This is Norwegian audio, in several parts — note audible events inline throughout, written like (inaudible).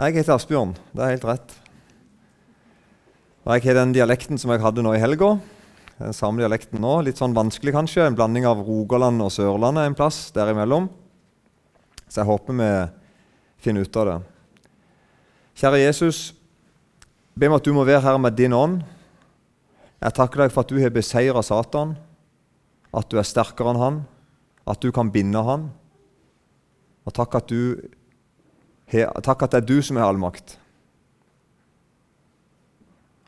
Jeg heter Asbjørn. Det er helt rett. Og jeg har den dialekten som jeg hadde nå i helga. Den samme dialekten nå. Litt sånn vanskelig, kanskje. En blanding av Rogaland og Sørlandet en plass derimellom. Så jeg håper vi finner ut av det. Kjære Jesus, be meg at du må være her med din ånd. Jeg takker deg for at du har beseira Satan, at du er sterkere enn han, at du kan binde han. Og takk at, du, takk at det er du som har all makt.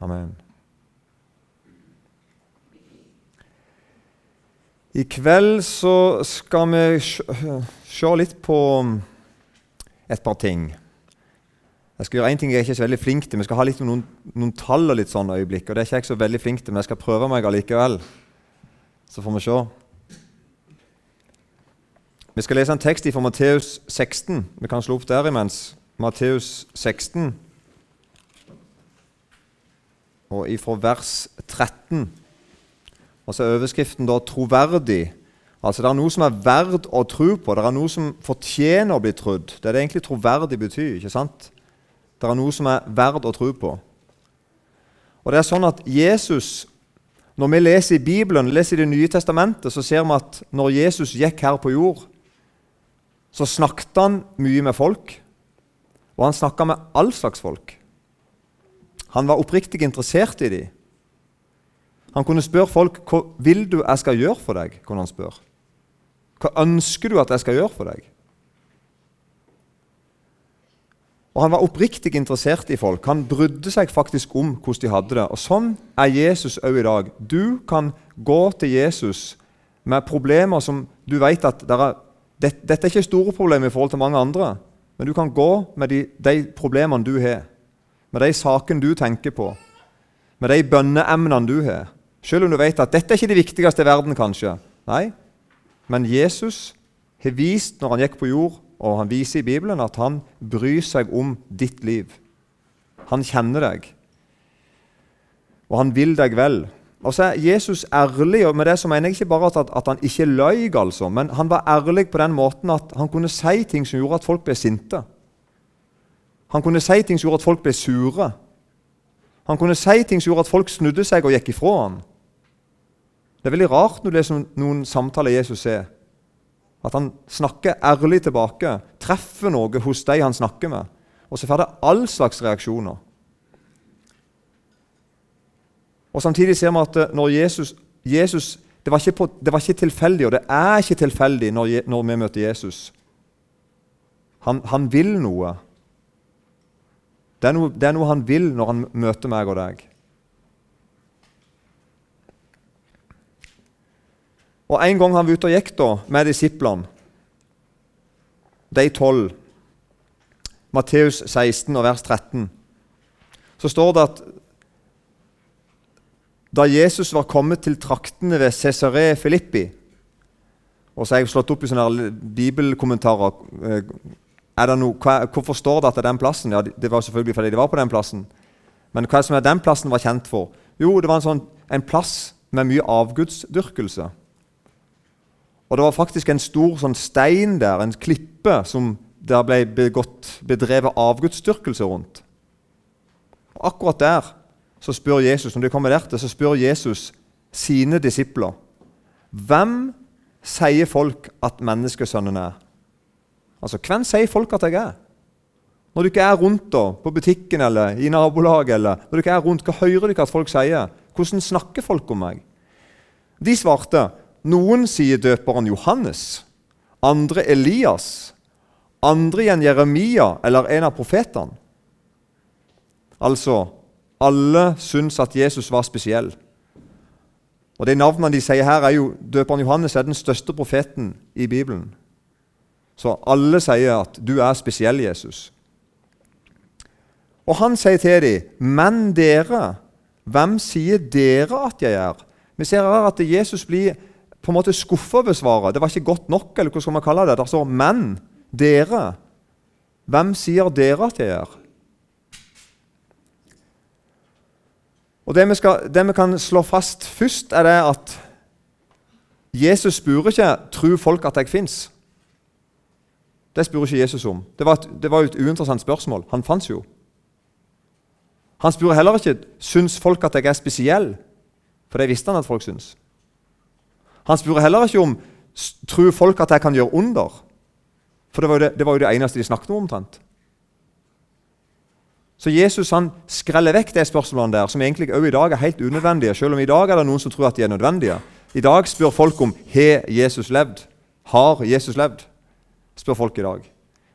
Amen. I kveld så skal vi se litt på et par ting. Jeg skal gjøre en ting jeg er ikke så veldig flink til. Vi skal ha litt noen, noen tall og litt sånne øyeblikk. og det er ikke jeg så veldig flink til, Men jeg skal prøve meg allikevel. Så får vi se. Vi skal lese en tekst fra Matteus 16. Vi kan slå opp der imens. Matteus 16, og ifra vers 13. Og så er overskriften da 'troverdig'. Altså Det er noe som er verdt å tro på. Det er noe som fortjener å bli trodd. Det er det egentlig troverdig betyr. ikke sant? Det er noe som er verdt å tro på. Og det er sånn at Jesus, Når vi leser i Bibelen, leser i Det nye testamentet, så ser vi at når Jesus gikk her på jord, så snakket han mye med folk. Og han snakka med all slags folk. Han var oppriktig interessert i dem. Han kunne spørre folk hva vil du jeg skal gjøre for deg. kunne han spørre. Hva ønsker du at jeg skal gjøre for deg? Og Han var oppriktig interessert i folk. Han brydde seg faktisk om hvordan de hadde det. Og Sånn er Jesus òg i dag. Du kan gå til Jesus med problemer som du vet at er, det, Dette er ikke store problemer i forhold til mange andre, men du kan gå med de, de problemene du har, med de sakene du tenker på, med de bønneemnene du har. Selv om du vet at dette er ikke det viktigste i verden, kanskje. Nei, men Jesus har vist når han gikk på jord, og han viser i Bibelen at han bryr seg om ditt liv. Han kjenner deg, og han vil deg vel. Og så er Jesus ærlig, og med det så mener jeg ikke bare at, at han ikke løy, altså, men han var ærlig på den måten at han kunne si ting som gjorde at folk ble sinte. Han kunne si ting som gjorde at folk ble sure. Han kunne si ting som gjorde at folk snudde seg og gikk ifra ham. Det er veldig rart når du leser noen samtaler Jesus ser, At han snakker ærlig tilbake, treffer noe hos de han snakker med. Og så får det all slags reaksjoner. Og Samtidig ser vi at eh, når Jesus, Jesus det, var på, det, var ikke tilfeldig, og det er ikke tilfeldig når, når vi møter Jesus. Han, han vil noe. Det er, noe. det er noe han vil når han møter meg og deg. Og En gang han var ute og gikk da, med disiplene, de tolv, Matteus 16 og vers 13, så står det at da Jesus var kommet til traktene ved Cesare Filippi og så har jeg slått opp i sånne bibelkommentarer. Eh, no, hva, hvorfor står det at det er den plassen? Ja, Det var selvfølgelig fordi de var på den plassen. Men hva som er den plassen var kjent for? Jo, det var en, sånn, en plass med mye avgudsdyrkelse. Og det var faktisk en stor sånn stein der, en klippe, som der ble begått, bedrevet avgudsdyrkelse rundt. Og akkurat der så spør Jesus, når de kommer der til, så spør Jesus sine disipler hvem sier folk at menneskesønnen er? Altså, Hvem sier folk at jeg er? Når du ikke er rundt da, på butikken eller i nabolaget, eller når du ikke er rundt, hva hører du ikke at folk sier? Hvordan snakker folk om meg? De svarte noen sier døperen Johannes, andre Elias, andre igjen Jeremia eller en av profetene. Altså alle syns at Jesus var spesiell. Og De navnene de sier her, er jo døperen Johannes er den største profeten i Bibelen. Så alle sier at 'du er spesiell, Jesus'. Og han sier til dem, 'Men dere, hvem sier dere at jeg er?' Vi ser her at Jesus blir på en måte skuffa over svaret. Det var ikke godt nok. eller hva skal man kalle det? Der står 'men dere'. Hvem sier dere at jeg er? Og det vi, skal, det vi kan slå fast først, er det at Jesus spør ikke 'tror folk at jeg fins'. Det spør ikke Jesus om. Det var, et, det var et uinteressant spørsmål. Han fantes jo. Han spør heller ikke syns folk at jeg er spesiell, for det visste han at folk syns. Han spør heller ikke om tror folk at jeg kan gjøre under, for det var jo det, det, var jo det eneste de snakket om omtrent. Så Jesus han skreller vekk de spørsmålene der, som egentlig også i dag er helt unødvendige, selv om i dag er det noen som tror at de er nødvendige. I dag spør folk om har Jesus levd. Har Jesus levd? spør folk i dag.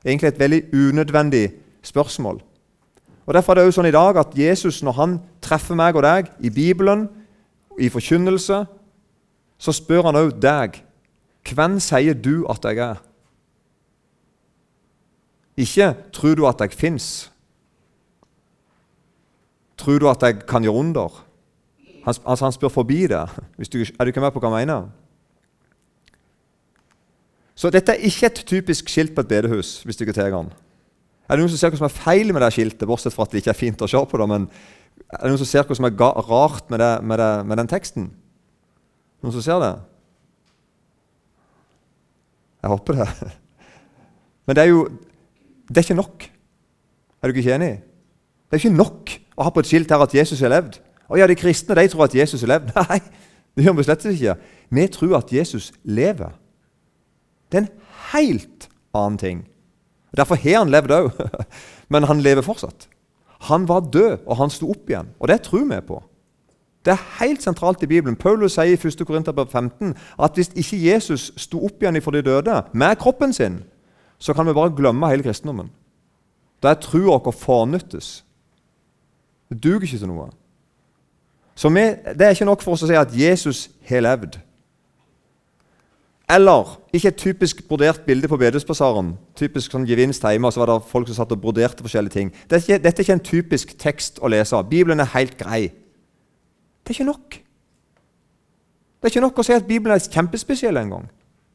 Egentlig et veldig unødvendig spørsmål. Og Derfor er det også sånn i dag at Jesus, når han treffer meg og deg i Bibelen, i forkynnelse, så spør han også deg hvem sier du at jeg er? Ikke 'tror du at jeg fins'? Tror du at jeg kan gjøre under? Han, altså han spør forbi det. Du, er du ikke med på hva jeg mener? Så dette er ikke et typisk skilt på et bedehus. hvis du ikke tar den. Er det noen som ser hva som er feil med det skiltet, bortsett fra at det ikke er fint å se på det? men Er det noen som ser hva som er rart med, det, med, det, med den teksten? Noen som ser det? Jeg håper det. (laughs) Men det er jo det er ikke nok. Er du ikke enig? Det er ikke nok å har på et skilt her at Jesus har levd. Å ja, De kristne de tror at Jesus har levd. (laughs) Nei, det gjør vi slett ikke. Vi tror at Jesus lever. Det er en helt annen ting. Derfor har han levd òg, (laughs) men han lever fortsatt. Han var død, og han sto opp igjen. Og det tror vi på. Det er helt sentralt i Bibelen. Paulus sier i 1. Korinterbrev 15 at hvis ikke Jesus sto opp igjen for de døde med kroppen sin, så kan vi bare glemme hele kristendommen. Da er trua vår fornyttes. Det duger ikke til noe. Så vi, Det er ikke nok for oss å si at Jesus har levd. Eller ikke et typisk brodert bilde på bedehusbasaren. Typisk sånn gevinst så var det folk som satt og broderte forskjellige ting. Dette er, ikke, dette er ikke en typisk tekst å lese. Bibelen er helt grei. Det er ikke nok. Det er ikke nok å si at Bibelen er kjempespesiell engang.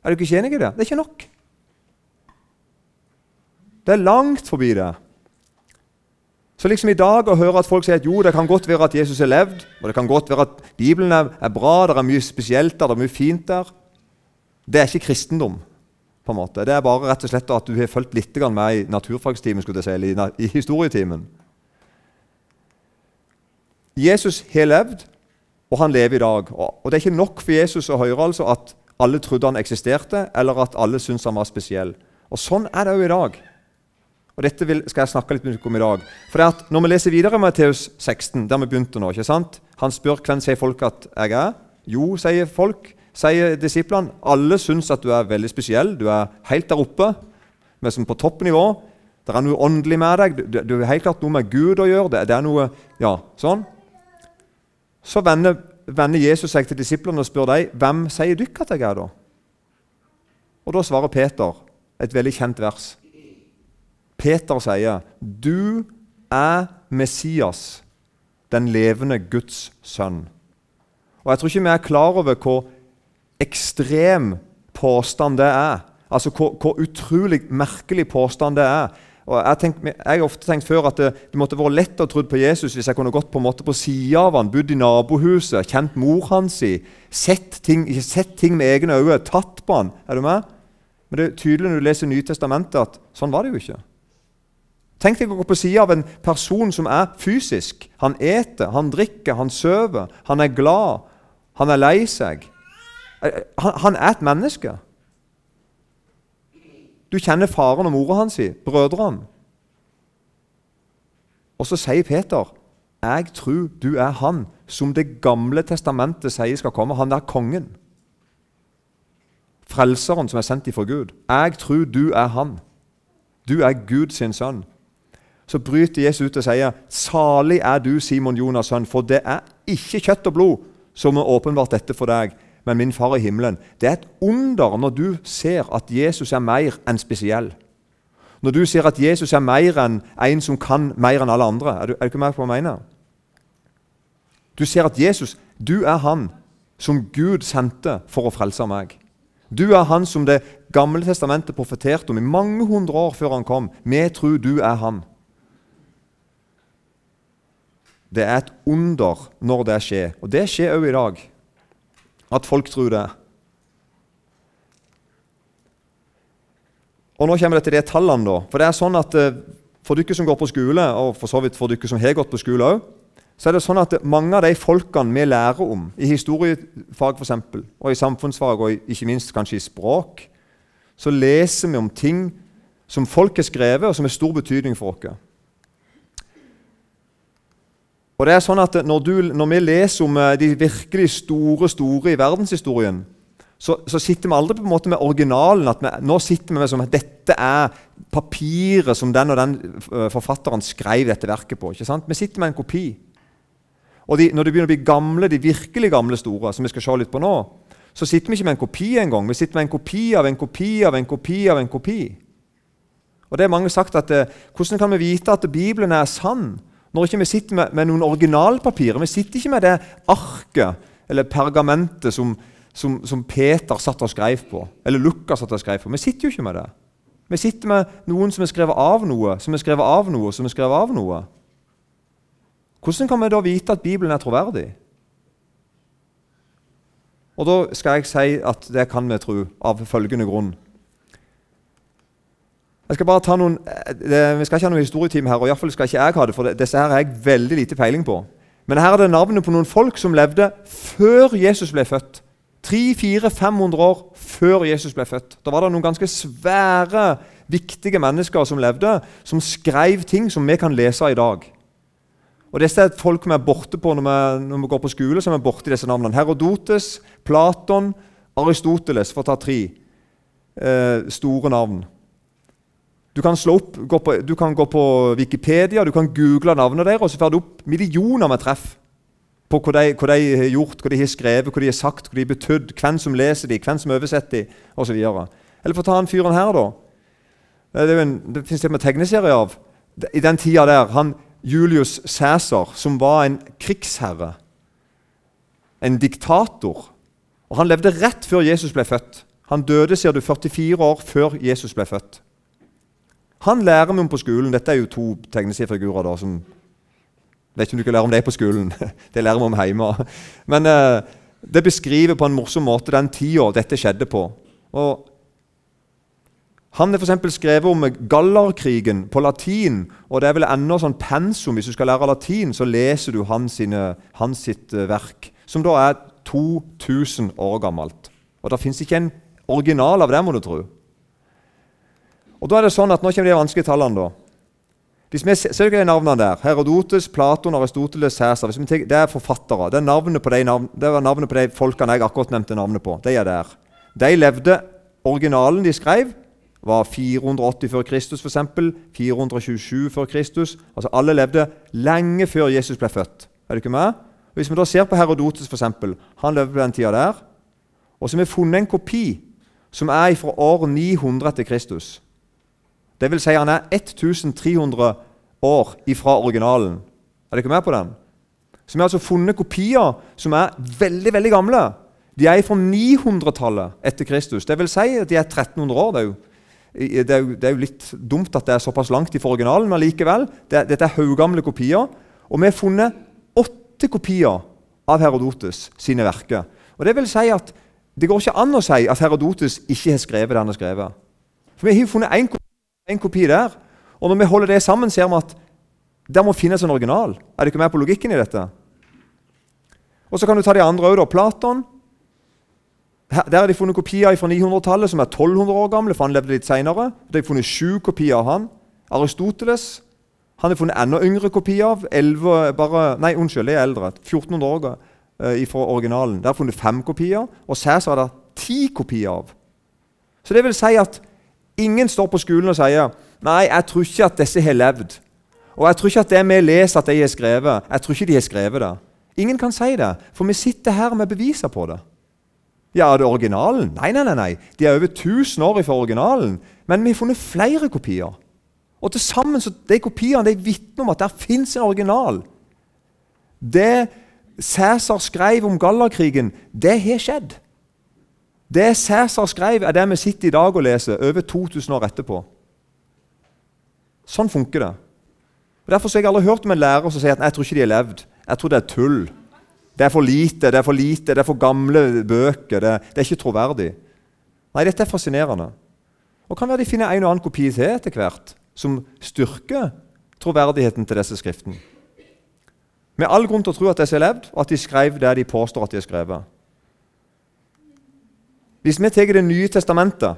Er du ikke enig i det? Det er ikke nok. Det er langt forbi det. Så liksom i dag å høre at folk sier at jo, det kan godt være at Jesus har levd, og det kan godt være at Bibelen er, bra, det er mye spesielt der, det er mye fint der Det er ikke kristendom. på en måte. Det er bare rett og slett at du har fulgt litt med i naturfagstimen, skulle jeg si, eller i historietimen. Jesus har levd, og han lever i dag. Og Det er ikke nok for Jesus å høre altså at alle trodde han eksisterte, eller at alle syntes han var spesiell. Og Sånn er det òg i dag. Og Dette vil, skal jeg snakke litt om i dag. For det at Når vi leser videre i Matteus 16, der vi begynte nå ikke sant? Han spør hvem sier folk at jeg er. Jo, sier folk, sier disiplene. Alle syns at du er veldig spesiell. Du er helt der oppe, er som på toppnivå. Det er noe åndelig med deg. Du, du har helt klart noe med Gud å gjøre. Det, det er noe, ja, sånn. Så vender, vender, Jesus seg til disiplene og spør dem hvem sier dere at jeg er. da? Og Da svarer Peter et veldig kjent vers. Peter sier, 'Du er Messias, den levende Guds sønn'. Og Jeg tror ikke vi er klar over hvor ekstrem påstand det er. Altså hvor, hvor utrolig merkelig påstand det er. Og Jeg, tenkt, jeg har ofte tenkt før at det, det måtte vært lett å tro på Jesus hvis jeg kunne gått på en måte på sida av han, bodd i nabohuset, kjent mor hans i, sett ting, sett ting med egne øyne, tatt på han. Er du med? Men det er tydelig når du leser Nytestamentet, at sånn var det jo ikke. Tenk deg å gå på sida av en person som er fysisk. Han eter, han drikker, han sover, han er glad, han er lei seg. Han, han er et menneske. Du kjenner faren og mora hans, brødrene. Og så sier Peter, 'Jeg tror du er han som Det gamle testamentet sier skal komme.' Han er kongen. Frelseren som er sendt ifra Gud. 'Jeg tror du er han. Du er Guds sønn.' Så bryter Jesus ut og sier, 'Salig er du, Simon Jonas' sønn, for det er ikke kjøtt og blod som har åpenbart dette for deg, men min far i himmelen.' Det er et under når du ser at Jesus er mer enn spesiell. Når du ser at Jesus er mer enn en som kan mer enn alle andre. Er du, er du ikke med på hva jeg mener? Du ser at Jesus, du er han som Gud sendte for å frelse meg. Du er han som Det gamle testamentet profeterte om i mange hundre år før han kom. Vi tror du er han. Det er et under når det skjer. Og det skjer òg i dag, at folk tror det. Og nå kommer det til de tallene. da. For det er sånn at eh, For dere som går på skole, og for så vidt for dere som har gått på skole òg, så er det sånn at mange av de folkene vi lærer om, i historiefag for eksempel, og i samfunnsfag og ikke minst kanskje i språk, så leser vi om ting som folk har skrevet, og som har stor betydning for oss. Og det er sånn at når, du, når vi leser om eh, de virkelig store store i verdenshistorien, så, så, sitter vi aldri på en måte med originalen. at vi, Nå sitter vi med som at dette er papiret som den og den eh, forfatteren skrev dette verket på. ikke sant? Vi sitter med en kopi. Og de, Når de begynner å bli gamle, de virkelig gamle store, som vi skal se litt på nå, så sitter vi ikke med en kopi engang. Vi sitter med en kopi av en kopi av en kopi av en kopi. Og det er mange sagt at eh, Hvordan kan vi vite at Bibelen er sann når ikke vi sitter med, med noen originalpapirer? Vi sitter ikke med det arket eller pergamentet som, som, som, Peter satt og skrev på, eller Lukas satt og skrev på. Vi sitter jo ikke med det. Vi sitter med noen som er skrevet av noe, som er skrevet av noe, som er skrevet av noe. Hvordan kan vi da vite at Bibelen er troverdig? Og Da skal jeg si at det kan vi tro, av følgende grunn. Jeg skal bare ta noen, eh, det, Vi skal ikke ha noen historietime her, og iallfall skal ikke jeg ha det, for det, disse her har jeg veldig lite peiling på. Men her er det navnet på noen folk som levde før Jesus ble født. 300-400-500 år før Jesus ble født. Da var det noen ganske svære, viktige mennesker som levde, som skrev ting som vi kan lese i dag. Og Disse er folk vi er borte på når vi, når vi går på skole. som er borte i disse navnene. Herodotes, Platon, Aristoteles, for å ta tre eh, store navn. Du kan, opp, på, du kan gå på Wikipedia, du kan google navnet deres, og så får du opp millioner med treff på hva de, hva de, har gjort, hva de har skrevet, hva de har sagt, hva de har betydd, hvem som leser de, hvem som oversetter de, osv. Eller for å ta han fyren her, da. Det, en, det finnes det med tegneserie av. I den tida der, han Julius Cæsar, som var en krigsherre, en diktator og Han levde rett før Jesus ble født. Han døde ser du, 44 år før Jesus ble født. Han lærer vi om på skolen. Dette er jo to tegneseriefigurer da, som Vet ikke om du kan lære om det på skolen. (laughs) Det lærer vi om hjemme. Men eh, det beskriver på en morsom måte den tida dette skjedde på. Og han har for skrevet om Gallerkrigen på latin. og Det er vel ennå sånn pensum. Hvis du skal lære latin, så leser du hans, sine, hans sitt uh, verk, som da er 2000 år gammelt. Og Det fins ikke en original av det, må du tro. Og da er det sånn at Nå kommer de vanskelige tallene. da. Hvis vi ser de navnene der, Herodotes, Platon, Aristoteles, Cæsar Det er forfattere. Det er navnet på de, navn, navnet på de folkene jeg akkurat nevnte navnet på. De er der. De levde Originalen de skrev, var 480 før Kristus, f.eks. 427 før Kristus. Altså Alle levde lenge før Jesus ble født. Er du ikke med? Hvis vi da ser på Herodotes, f.eks. Han levde på den tida der. Og så har vi funnet en kopi som er fra år 900 etter Kristus. Det vil si han er 1300 år ifra originalen. Er dere med på den? Så Vi har altså funnet kopier som er veldig veldig gamle. De er fra 900-tallet etter Kristus. Det vil si at de er 1300 år. Det er, jo, det, er jo, det er jo, litt dumt at det er såpass langt ifra originalen, men likevel. Det, dette er haugamle kopier. Og vi har funnet åtte kopier av Herodotes sine verker. Og Det vil si at det går ikke an å si at Herodotes ikke har skrevet det han har skrevet. For Vi har funnet en kopi en kopi der. Og når vi holder det sammen, ser vi at der må finnes en original. Er du ikke med på logikken i dette? Og Så kan du ta de andre òg. Platon. Der har de funnet kopier fra 900-tallet som er 1200 år gamle, for han levde litt senere. De har funnet sju kopier av han. Aristoteles han har funnet enda yngre kopier av. 11, bare, nei, unnskyld, det er eldre. 1400 år uh, fra originalen. Der har funnet fem kopier. Og Cæsar har ti kopier av. Så det vil si at Ingen står på skolen og sier nei, jeg tror ikke at disse har levd. Og jeg tror ikke at det vi leser at de har skrevet, jeg tror ikke de har skrevet det. Ingen kan si det, for vi sitter her med beviser på det. Ja, er det originalen? Nei, nei, nei. nei. De er over 1000 år fra originalen. Men vi har funnet flere kopier. Og til sammen så de kopiene de vitner om at der fins en original. Det Cæsar skrev om Gallerkrigen, det har skjedd. Det Cæsar skrev, er det vi sitter i dag og leser over 2000 år etterpå. Sånn funker det. Og Derfor har jeg aldri hørt om en lærer som sier at jeg tror ikke de har levd. Jeg tror det er tull. Det er for lite, det er for lite, det er for gamle bøker. Det, det er ikke troverdig. Nei, dette er fascinerende. Og kan være de finner en og annen kopi til etter hvert, som styrker troverdigheten til disse skriftene. Med all grunn til å tro at disse har levd, og at de skrev det de påstår at de har skrevet. Hvis vi tar Det nye testamentet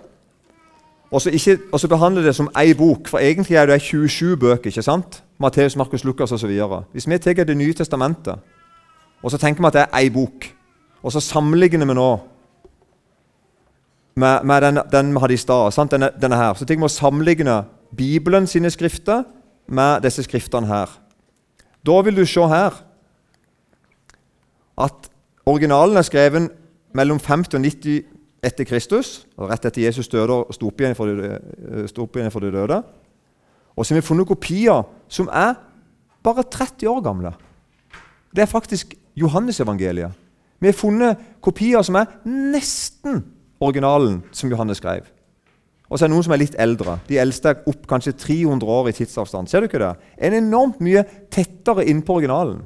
og så, ikke, og så behandler det som én bok, for egentlig er det 27 bøker. ikke sant? Matteus, Markus, Lukas osv. Hvis vi tar Det nye testamentet og så tenker vi at det er én bok, og så sammenligner vi nå med, med den, den, vi hadde i stad, denne, denne, her, så tenker vi å sammenligne Bibelen sine skrifter med disse skriftene her. Da vil du se her at originalen er skrevet mellom 50 og 90 etter Kristus, rett etter Jesus døde og sto opp igjen for de, for de døde. Og så har vi funnet kopier som er bare 30 år gamle. Det er faktisk Johannesevangeliet. Vi har funnet kopier som er nesten originalen som Johannes skrev. Og så er det noen som er litt eldre. De eldste er opp kanskje 300 år i tidsavstand. Ser du ikke det? En enormt mye tettere innpå originalen.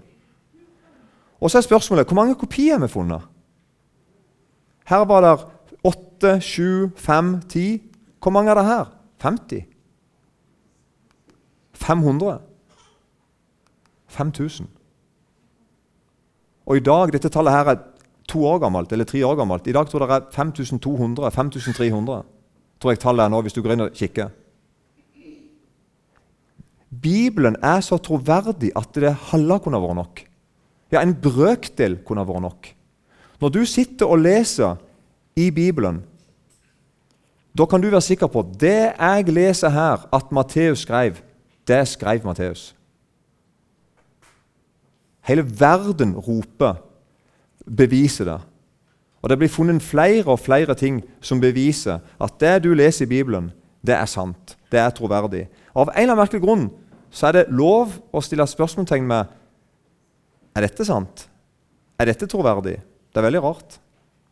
Og så er spørsmålet hvor mange kopier har vi funnet? Her var det 8, 7, 5, 10 Hvor mange er det her? 50? 500? 5000? Og i dag, Dette tallet her er to år gammelt, eller tre år gammelt. I dag tror jeg det er 5200, 5300 tror jeg tallet er nå, hvis du går inn og kikker. Bibelen er så troverdig at det halve kunne vært nok. Ja, en brøkdel kunne vært nok. Når du sitter og leser i Bibelen, da kan du være sikker på det jeg leser her at Matteus skrev, det skrev Matteus. Hele verden roper, beviser det. Og Det blir funnet flere og flere ting som beviser at det du leser i Bibelen, det er sant. Det er troverdig. Og Av en eller annen merkelig grunn så er det lov å stille spørsmålstegn med er dette sant. Er dette troverdig? Det er veldig rart.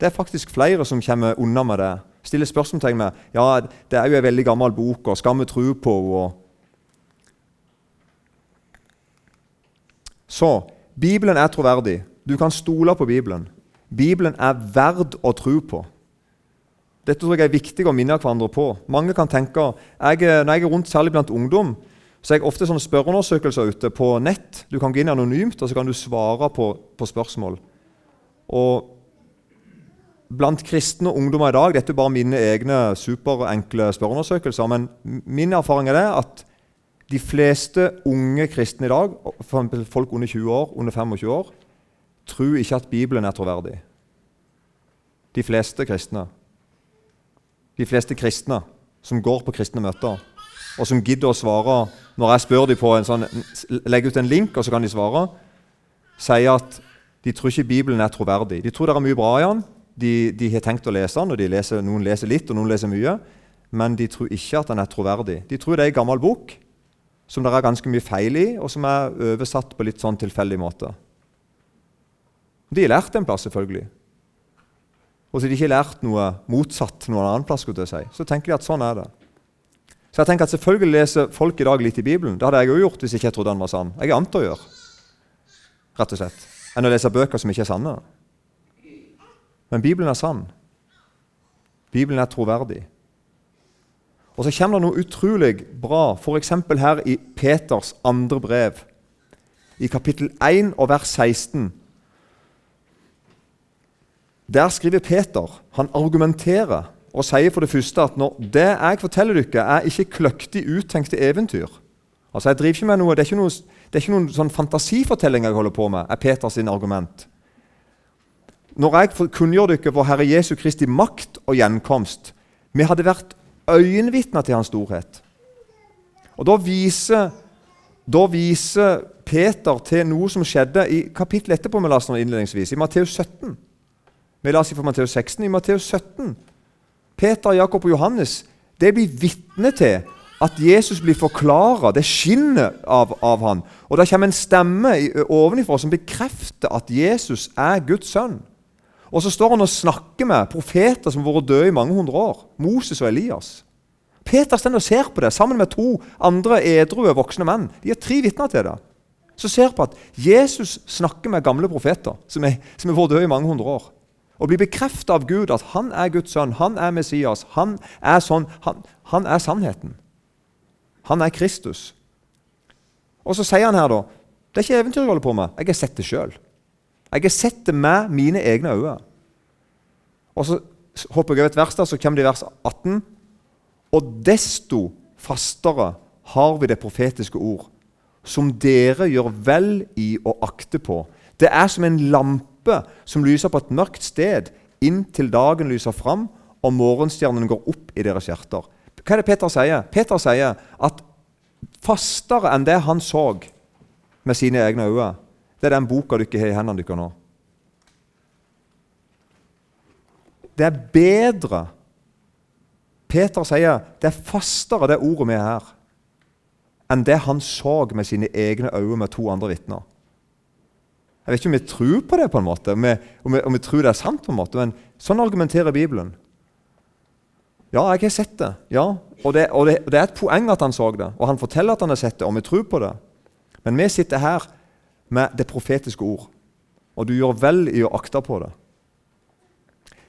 Det er faktisk flere som kommer unna med det. Stiller spørsmålstegn med ja, det er jo en veldig gammel bok, og skal vi tro på henne? Så Bibelen er troverdig. Du kan stole på Bibelen. Bibelen er verd å tro på. Dette tror jeg er viktig å minne hverandre på. Mange kan tenke, jeg, Når jeg er rundt, særlig blant ungdom, så er jeg ofte sånne spørreundersøkelser ute på nett. Du kan gå inn anonymt og så kan du svare på, på spørsmål. Og blant kristne ungdommer i dag Dette er bare mine egne superenkle spørreundersøkelser. Men min erfaring er det at de fleste unge kristne i dag, folk under 20 år, under 25 år, tror ikke at Bibelen er troverdig. De fleste kristne. De fleste kristne som går på kristne møter, og som gidder å svare når jeg spør dem på en sånn, legger ut en link, og så kan de svare, sier at de tror ikke Bibelen er troverdig. De tror det er mye bra i den, de, de, har tenkt å lese den, og leser, noen leser litt, og noen leser mye. Men de tror ikke at den er troverdig. De tror det er en gammel bok som det er ganske mye feil i, og som er oversatt på litt sånn tilfeldig måte. De har lært en plass, selvfølgelig. Og så de ikke har lært noe motsatt noen annen plass, skulle jeg si. så tenker de at sånn er det. Så jeg tenker at Selvfølgelig leser folk i dag litt i Bibelen. Det hadde jeg òg gjort hvis jeg ikke trodde den var sann. Jeg er annet å gjøre, rett og slett, enn å lese bøker som ikke er sanne. Men Bibelen er sann. Bibelen er troverdig. Og så kommer det noe utrolig bra, f.eks. her i Peters andre brev, i kapittel 1 og vers 16. Der skriver Peter Han argumenterer og sier for det første at når det jeg forteller dere, er ikke kløktig uttenkte eventyr. Altså jeg driver ikke med noe, Det er ikke, noe, det er ikke noen sånn fantasifortelling jeg holder på med, er Peters argument. Når jeg kunngjør dere vår Herre Jesu Kristi makt og gjenkomst Vi hadde vært øyenvitner til hans storhet. Og Da viser, da viser Peter til noe som skjedde i kapittelet etterpå. vi leser innledningsvis, I Matteus 17. Vi leser fra Matteus 16. I Matteus 17 Peter, Jakob og Johannes det blir vitne til at Jesus blir forklara. Det skinner av, av han. Og Det kommer en stemme ovenifra som bekrefter at Jesus er Guds sønn. Og så står han og snakker med profeter som har vært døde i mange hundre år. Moses og Elias. Peter står og ser på det sammen med to andre edrue voksne menn. De har tre vitner til det. Så ser på at Jesus snakker med gamle profeter som har vært døde i mange hundre år. og blir bekrefta av Gud at han er Guds sønn, han er Messias, han er sånn, han, han er sannheten. Han er Kristus. Og så sier han her, da Det er ikke eventyr jeg holder på med. Jeg har sett det sjøl. Jeg har sett det med mine egne øyne. Og så hopper jeg over et vers der, så kommer det i vers 18. Og desto fastere har vi det profetiske ord, som dere gjør vel i å akte på. Det er som en lampe som lyser på et mørkt sted, inntil dagen lyser fram og morgenstjernen går opp i deres hjerter. Hva er det Peter sier? Peter sier at fastere enn det han så med sine egne øyne, det er den boka dere har i hendene dere nå. Det er bedre Peter sier det er fastere, det ordet vi er her, enn det han så med sine egne øyne med to andre vitner. Jeg vet ikke om vi tror på det, på en måte, om vi, om vi, om vi tror det er sant, på en måte, men sånn argumenterer Bibelen. Ja, jeg har sett det. Ja, og det, og, det, og det, er et poeng at han så det. Og han forteller at han har sett det, og vi tror på det. Men vi sitter her med det profetiske ord, og du gjør vel i å akte på det.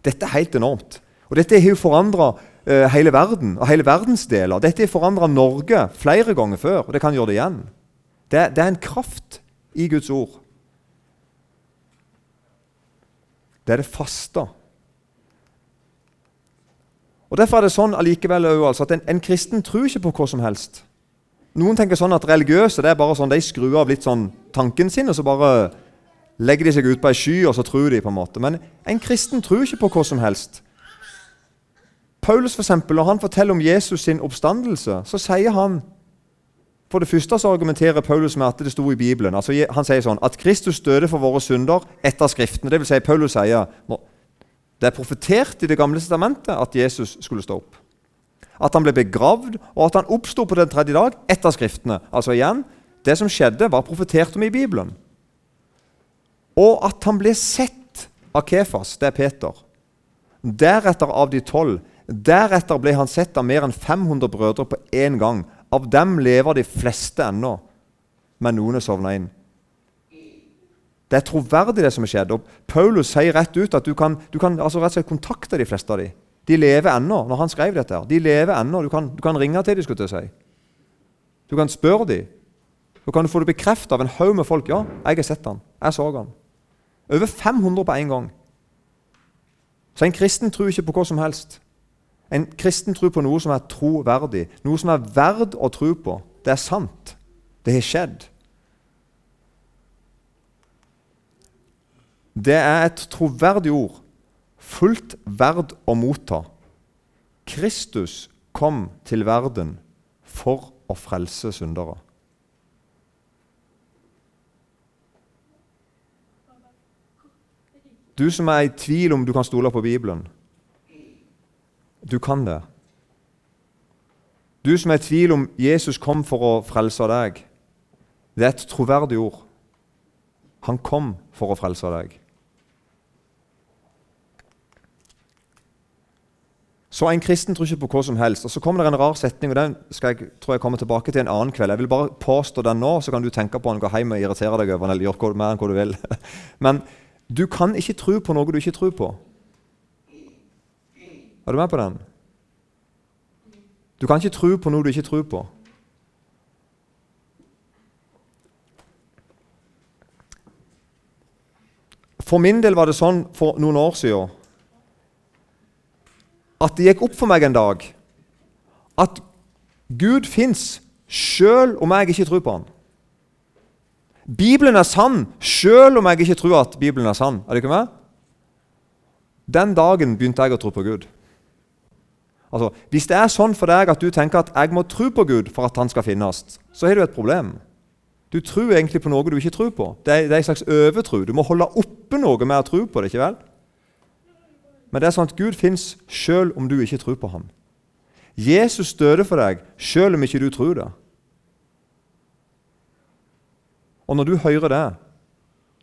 Dette er helt enormt. Og dette har jo forandra eh, hele verden og hele verdensdeler. Dette har forandra Norge flere ganger før, og det kan gjøre det igjen. Det, det er en kraft i Guds ord. Det er det faste. Og Derfor er det sånn allikevel altså, at en, en, kristen tror ikke på hva som helst. Noen tenker sånn at religiøse det er bare sånn, de skrur av litt sånn tanken sin, og så bare legger de seg ut på ei sky, og så tror de. på en måte. Men en kristen tror ikke på hva som helst. Paulus, for eksempel, når han forteller om Jesus sin oppstandelse, så sier han For det første så argumenterer Paulus med at det sto i Bibelen. Altså, han sier sånn at Kristus døde for våre synder etter Skriftene. Det vil si, Paulus sier det er profetert i Det gamle testamentet at Jesus skulle stå opp. At han ble begravd, og at han oppsto på den tredje dag etter Skriftene. Altså igjen, Det som skjedde, var profetert om i Bibelen. Og at han ble sett av Kefas, det er Peter. Deretter av de tolv. Deretter ble han sett av mer enn 500 brødre på én gang. Av dem lever de fleste ennå, men noen er sovna inn. Det er troverdig, det som har skjedd. Og Paulus sier rett ut at du kan, du kan altså rett og slett kontakte de fleste av dem. De lever ennå. når han skrev dette. her. De lever ennå. Du du kan ringe til dem. skulle jeg si. Du kan spørre dem. Så kan du få det bekreftet av en haug med folk. 'Ja, jeg har sett han. Jeg så han.' Over 500 på én gang. Så en kristen tror ikke på hva som helst. En kristen tror på noe som er troverdig, noe som er verd å tro på. Det er sant. Det har skjedd. Det er et troverdig ord, fullt verd å motta. Kristus kom til verden for å frelse syndere. Du som er i tvil om du kan stole på Bibelen. Du kan det. Du som er i tvil om Jesus kom for å frelse deg. Det er et troverdig ord. Han kom for å frelse deg. Så en kristen tror ikke på hva som helst. Og Så kommer det en rar setning, og den skal jeg, tror jeg kommer tilbake til en annen kveld. Jeg vil bare påstå den nå, så kan du tenke på den, gå hjem og irritere deg over den, eller gjøre mer enn hva du vil. (laughs) Men du kan ikke tro på noe du ikke tror på. Er du med på den? Du kan ikke tro på noe du ikke tror på. For min del var det sånn for noen år siden at det gikk opp for meg en dag at Gud fins sjøl om jeg ikke tror på han. Bibelen er sann sjøl om jeg ikke tror at Bibelen er sann. Er det ikke med? Den dagen begynte jeg å tro på Gud. Altså, Hvis det er sånn for deg at du tenker at jeg må tro på Gud for at han skal finnes, så har du et problem. Du tror egentlig på noe du ikke tror på. Det er, det er en slags overtro. Du må holde oppe noe med å tro på det. ikke vel? Men det er sånn at Gud fins sjøl om du ikke tror på ham. Jesus døde for deg sjøl om ikke du tror det. Og når du hører det,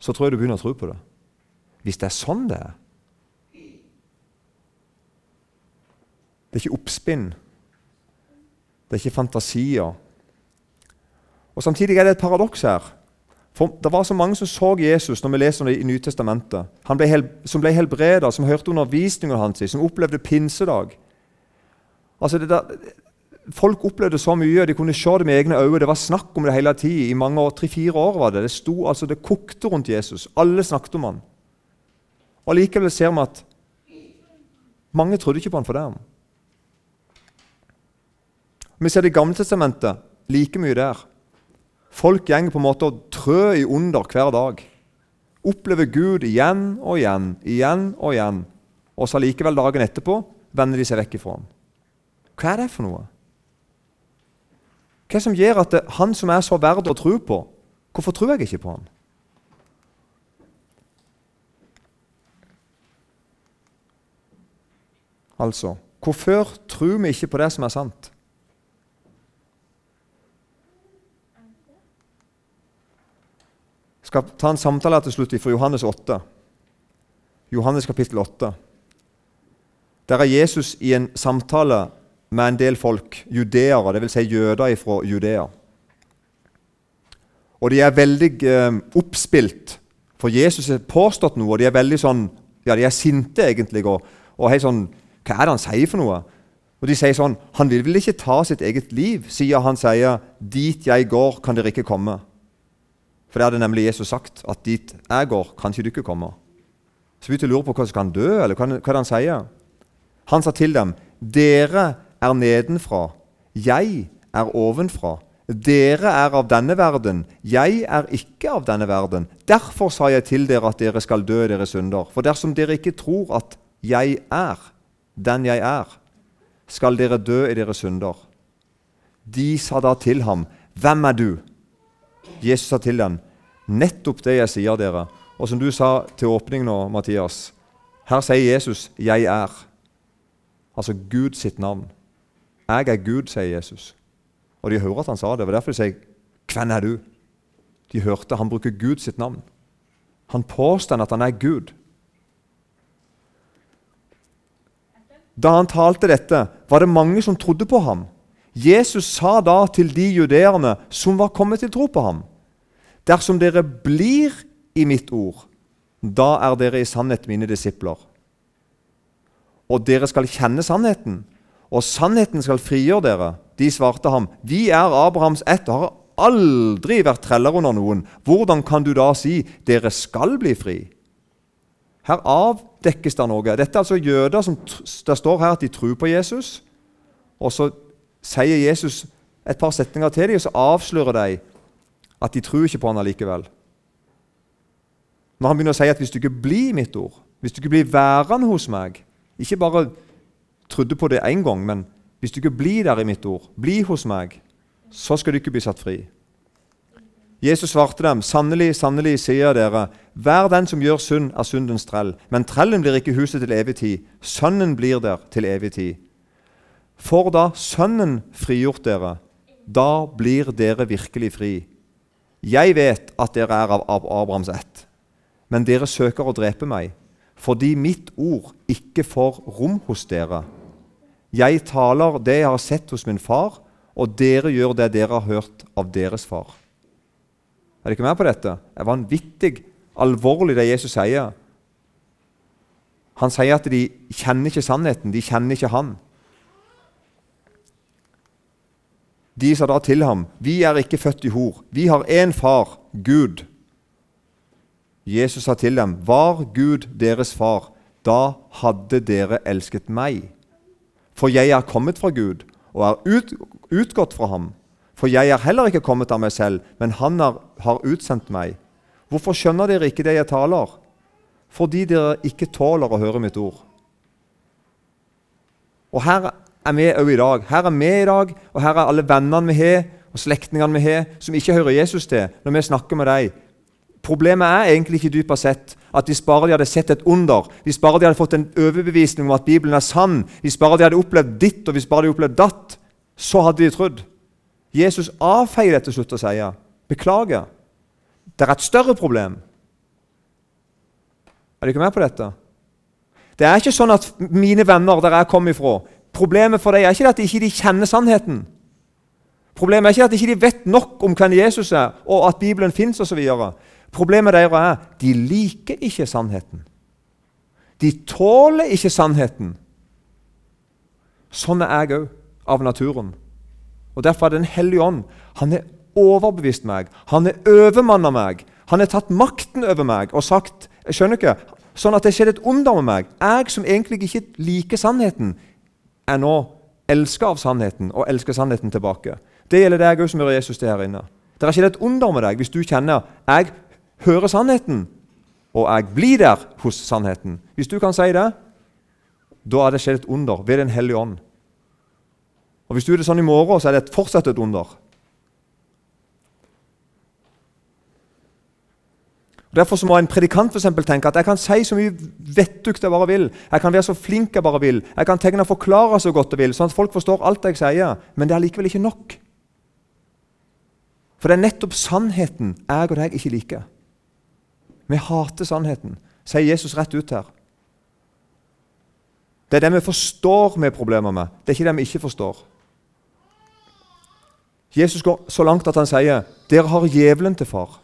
så tror jeg du begynner å tro på det. Hvis det er sånn det er. Det er ikke oppspinn. Det er ikke fantasier. Og Samtidig er det et paradoks her. For Det var så mange som så Jesus når vi leser det i Nytestamentet. Han ble som ble helbreda, som hørte undervisningen hans, som opplevde pinsedag. Altså det der, Folk opplevde så mye, de kunne se det med egne øyne. Det var snakk om det hele tida. I mange år, tre-fire år var det. Det sto, altså det kokte rundt Jesus. Alle snakket om han. Og Likevel ser vi at mange trodde ikke på han for det. Vi ser Det gamle testamentet like mye der. Folk går på en måte og trør i under hver dag. Opplever Gud igjen og igjen, igjen og igjen. Og så likevel dagen etterpå vender de seg vekk ifra ham. Hva er det for noe? Hva som gjør at det, han som er så verd å tro på, hvorfor tror jeg ikke på han? Altså, hvorfor tror vi ikke på det som er sant? Jeg skal ta en samtale til slutt fra Johannes 8. Johannes kapittel 8. Der er Jesus i en samtale med en del folk, judeere, dvs. Si jøder fra Judea. Og de er veldig eh, oppspilt, for Jesus har påstått noe. og De er veldig sånn, ja, de er sinte, egentlig. Og, og hei, sånn, Hva er det han sier for noe? Og De sier sånn Han vil vel ikke ta sitt eget liv, siden han sier 'Dit jeg går, kan dere ikke komme'. For det hadde nemlig Jesus sagt, at dit jeg går, kan ikke ikke komme. Så begynte jeg å lure på hvordan skal han dø, eller hva, hva han sier? Han sa til dem, 'Dere er nedenfra, jeg er ovenfra. Dere er av denne verden, jeg er ikke av denne verden. Derfor sa jeg til dere at dere skal dø deres synder. For dersom dere ikke tror at jeg er den jeg er, skal dere dø i deres synder. De sa da til ham, Hvem er du? Jesus sa til dem, Nettopp det jeg sier dere. Og som du sa til åpning nå, Mathias, her sier Jesus 'Jeg er'. Altså Gud sitt navn. 'Jeg er Gud', sier Jesus. Og de hører at han sa det. Det var derfor de sier 'Hvem er du?' De hørte han bruker Gud sitt navn. Han påstår at han er Gud. Da han talte dette, var det mange som trodde på ham. Jesus sa da til de judeerne som var kommet til tro på ham.: Dersom dere blir i mitt ord, da er dere i sannhet mine disipler. Og dere skal kjenne sannheten, og sannheten skal frigjøre dere. De svarte ham, Vi er Abrahams ett og har aldri vært treller under noen. Hvordan kan du da si, dere skal bli fri? Her avdekkes det noe. Dette er altså jøder som Det står her at de tror på Jesus. Og så sier Jesus et par setninger til dem, og så avslører de at de tror ikke på han allikevel. Når han begynner å si at hvis du ikke blir mitt ord, hvis du ikke blir værende hos meg Ikke bare trodde på det én gang, men hvis du ikke blir der i mitt ord, bli hos meg, så skal du ikke bli satt fri. Jesus svarte dem, sannelig, sannelig, sier dere, hver den som gjør synd, er syndens trell. Men trellen blir ikke huset til evig tid, sønnen blir der til evig tid. For da Sønnen frigjort dere, da blir dere virkelig fri. Jeg vet at dere er av Abrahams ett, men dere søker å drepe meg fordi mitt ord ikke får rom hos dere. Jeg taler det jeg har sett hos min far, og dere gjør det dere har hørt av deres far. Er dere med på dette? Det er vanvittig alvorlig, det Jesus sier. Han sier at de kjenner ikke sannheten, de kjenner ikke Han. De sa da til ham, 'Vi er ikke født i hor. Vi har én far, Gud.' Jesus sa til dem, 'Var Gud deres far, da hadde dere elsket meg.' For jeg er kommet fra Gud og er ut, utgått fra ham. For jeg er heller ikke kommet av meg selv, men han er, har utsendt meg. Hvorfor skjønner dere ikke det jeg taler? Fordi dere ikke tåler å høre mitt ord. Og her er vi òg i dag. Her er vi i dag, og her er alle vennene vi har, og slektningene vi har, som ikke hører Jesus til, når vi snakker med dem Problemet er egentlig ikke dypere sett at hvis bare de hadde sett et under, hvis bare de hadde fått en overbevisning om at Bibelen er sann, hvis bare de hadde opplevd ditt og hvis bare de hadde opplevd datt, så hadde de trodd. Jesus avfeier det til slutt og sier, 'Beklager, det er et større problem'. Er dere med på dette? Det er ikke sånn at mine venner der jeg kom ifra Problemet for dem er ikke at de ikke kjenner sannheten. Problemet er ikke at de ikke vet nok om hvem Jesus er, og at Bibelen fins osv. Problemet deres er de liker ikke sannheten. De tåler ikke sannheten. Sånn er jeg òg, av naturen. Og Derfor er Den hellige ånd han er overbevist meg. Han er overmanna meg. Han har tatt makten over meg og sagt jeg skjønner ikke, sånn at det skjedde et under med meg. Jeg som egentlig ikke liker sannheten, er nå elska av sannheten og elsker sannheten tilbake. Det gjelder deg òg som hører Jesus til her inne. Det har skjedd et under med deg hvis du kjenner jeg hører sannheten, og jeg blir der hos sannheten. Hvis du kan si det, da er det skjedd et under ved Den hellige ånd. Og Hvis du er det sånn i morgen, så er det fortsatt et under. Derfor så må en predikant for eksempel, tenke at jeg kan si så mye vettugt jeg bare vil. Jeg kan være så flink jeg bare vil. Jeg kan tegne og forklare så godt jeg vil, sånn at folk forstår alt jeg sier. Men det er likevel ikke nok. For det er nettopp sannheten jeg og deg ikke liker. Vi hater sannheten, sier Jesus rett ut her. Det er det vi forstår vi har problemer med. Det er ikke det vi ikke forstår. Jesus går så langt at han sier dere har djevelen til far.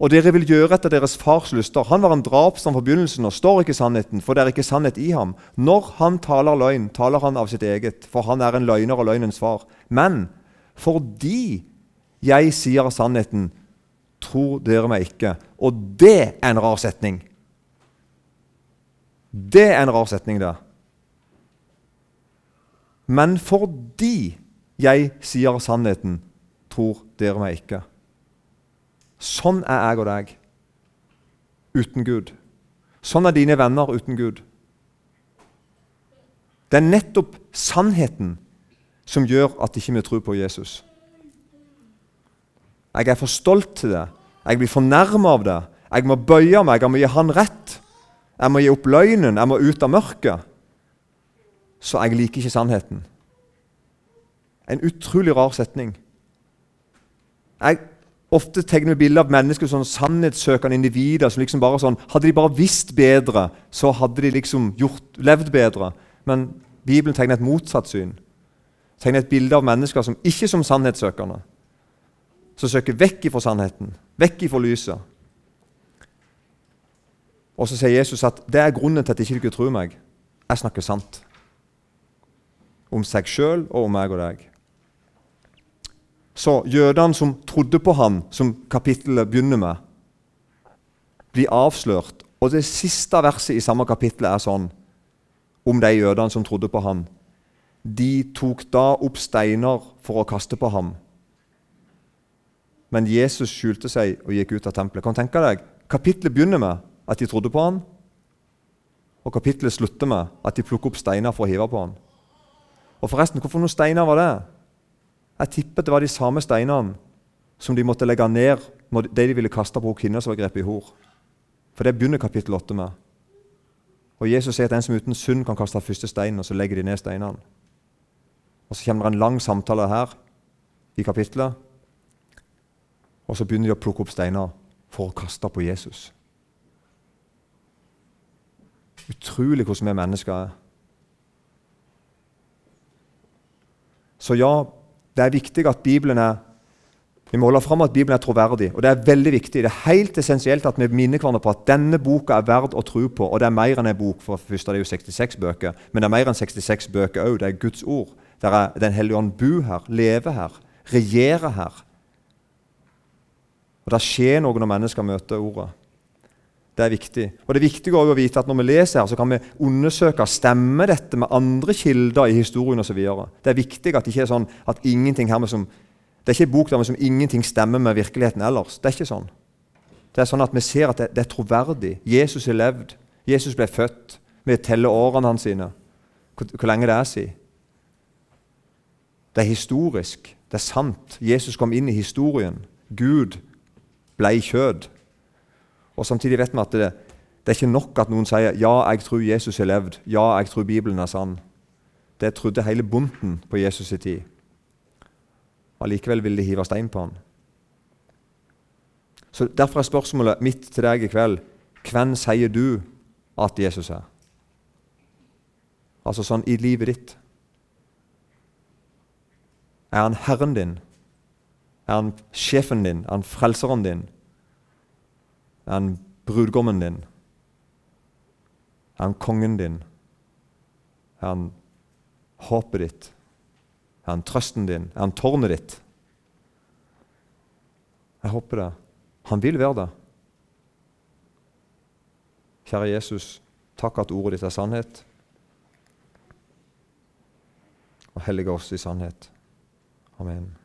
Og dere vil gjøre etter deres fars lyster. Han var en drapsmann fra begynnelsen og står ikke i sannheten, for det er ikke sannhet i ham. Når han taler løgn, taler han av sitt eget, for han er en løgner og løgnens far. Men fordi jeg sier sannheten, tror dere meg ikke. Og det er en rar setning. Det er en rar setning, det. Men fordi jeg sier sannheten, tror dere meg ikke. Sånn er jeg og deg uten Gud. Sånn er dine venner uten Gud. Det er nettopp sannheten som gjør at ikke vi tror på Jesus. Jeg er for stolt til det. Jeg blir fornærma av det. Jeg må bøye meg, jeg må gi han rett. Jeg må gi opp løgnen, jeg må ut av mørket. Så jeg liker ikke sannheten. En utrolig rar setning. Jeg ofte tegner bilder av mennesker som sannhetssøkende individer. som liksom bare sånn, Hadde de bare visst bedre, så hadde de liksom gjort, levd bedre. Men Bibelen tegner et motsatt syn. Tegner et bilde av mennesker som ikke som sannhetssøkende. Som søker vekk ifra sannheten, vekk ifra lyset. Og så sier Jesus at det er grunnen til at ikke dere tror meg. Jeg snakker sant. Om seg sjøl og om meg og deg. Så jødene som trodde på ham, som kapittelet begynner med, blir avslørt. Og det siste verset i samme kapittel er sånn om de jødene som trodde på ham. De tok da opp steiner for å kaste på ham. Men Jesus skjulte seg og gikk ut av tempelet. Kan du tenke deg? Kapittelet begynner med at de trodde på han, og kapittelet slutter med at de plukker opp steiner for å hive på han. Og forresten, Hvorfor noen steiner var det? Jeg tippet det var de samme steinene som de måtte legge ned når de, de ville kaste på kvinna som var grepet i hor. For det begynner kapittel 8 med. Og Jesus sier at en som uten synd kan kaste første steinen, og så legger de ned steinene. Og Så kommer det en lang samtale her i kapittelet. Og så begynner de å plukke opp steiner for å kaste på Jesus. Utrolig hvordan vi mennesker er. Så ja, det er viktig at Bibelen er vi må holde fram at Bibelen er troverdig. og Det er veldig viktig. Det er helt essensielt at vi minner hverandre på at denne boka er verd å tro på. Og det er mer enn en bok, for først er det jo 66 bøker. Men det er mer enn 66 bøker òg. Det er Guds ord. Der er Den hellige ånd bor her, lever her, regjerer her. Og Det skjer noe når mennesker møter ordet. Det er viktig. Og det er viktig å vite at Når vi leser her, så kan vi undersøke stemmer dette med andre kilder i historien osv. Det er viktig at det ikke er sånn at ingenting her med som, det er ikke en bok der med som ingenting stemmer med virkeligheten ellers. Det er ikke sånn. Det er sånn at Vi ser at det, det er troverdig. Jesus har levd. Jesus ble født. Vi teller årene hans sine. Hvor, hvor lenge det er siden. Det er historisk. Det er sant. Jesus kom inn i historien. Gud ble kjød. Og Samtidig vet vi at det, det er ikke nok at noen sier 'ja, jeg tror Jesus har levd', 'ja, jeg tror Bibelen er sann'. Det trodde hele bunten på Jesus' i tid. Allikevel ville de hive stein på han. Så Derfor er spørsmålet mitt til deg i kveld hvem sier du at Jesus er? Altså sånn i livet ditt. Er han Herren din? Er han sjefen din? Er han frelseren din? Er han brudgommen din? Er han kongen din? Er han håpet ditt? Er han trøsten din? Er han tårnet ditt? Jeg håper det. Han vil være det. Kjære Jesus, takk at ordet ditt er sannhet. Og hellige oss i sannhet. Amen.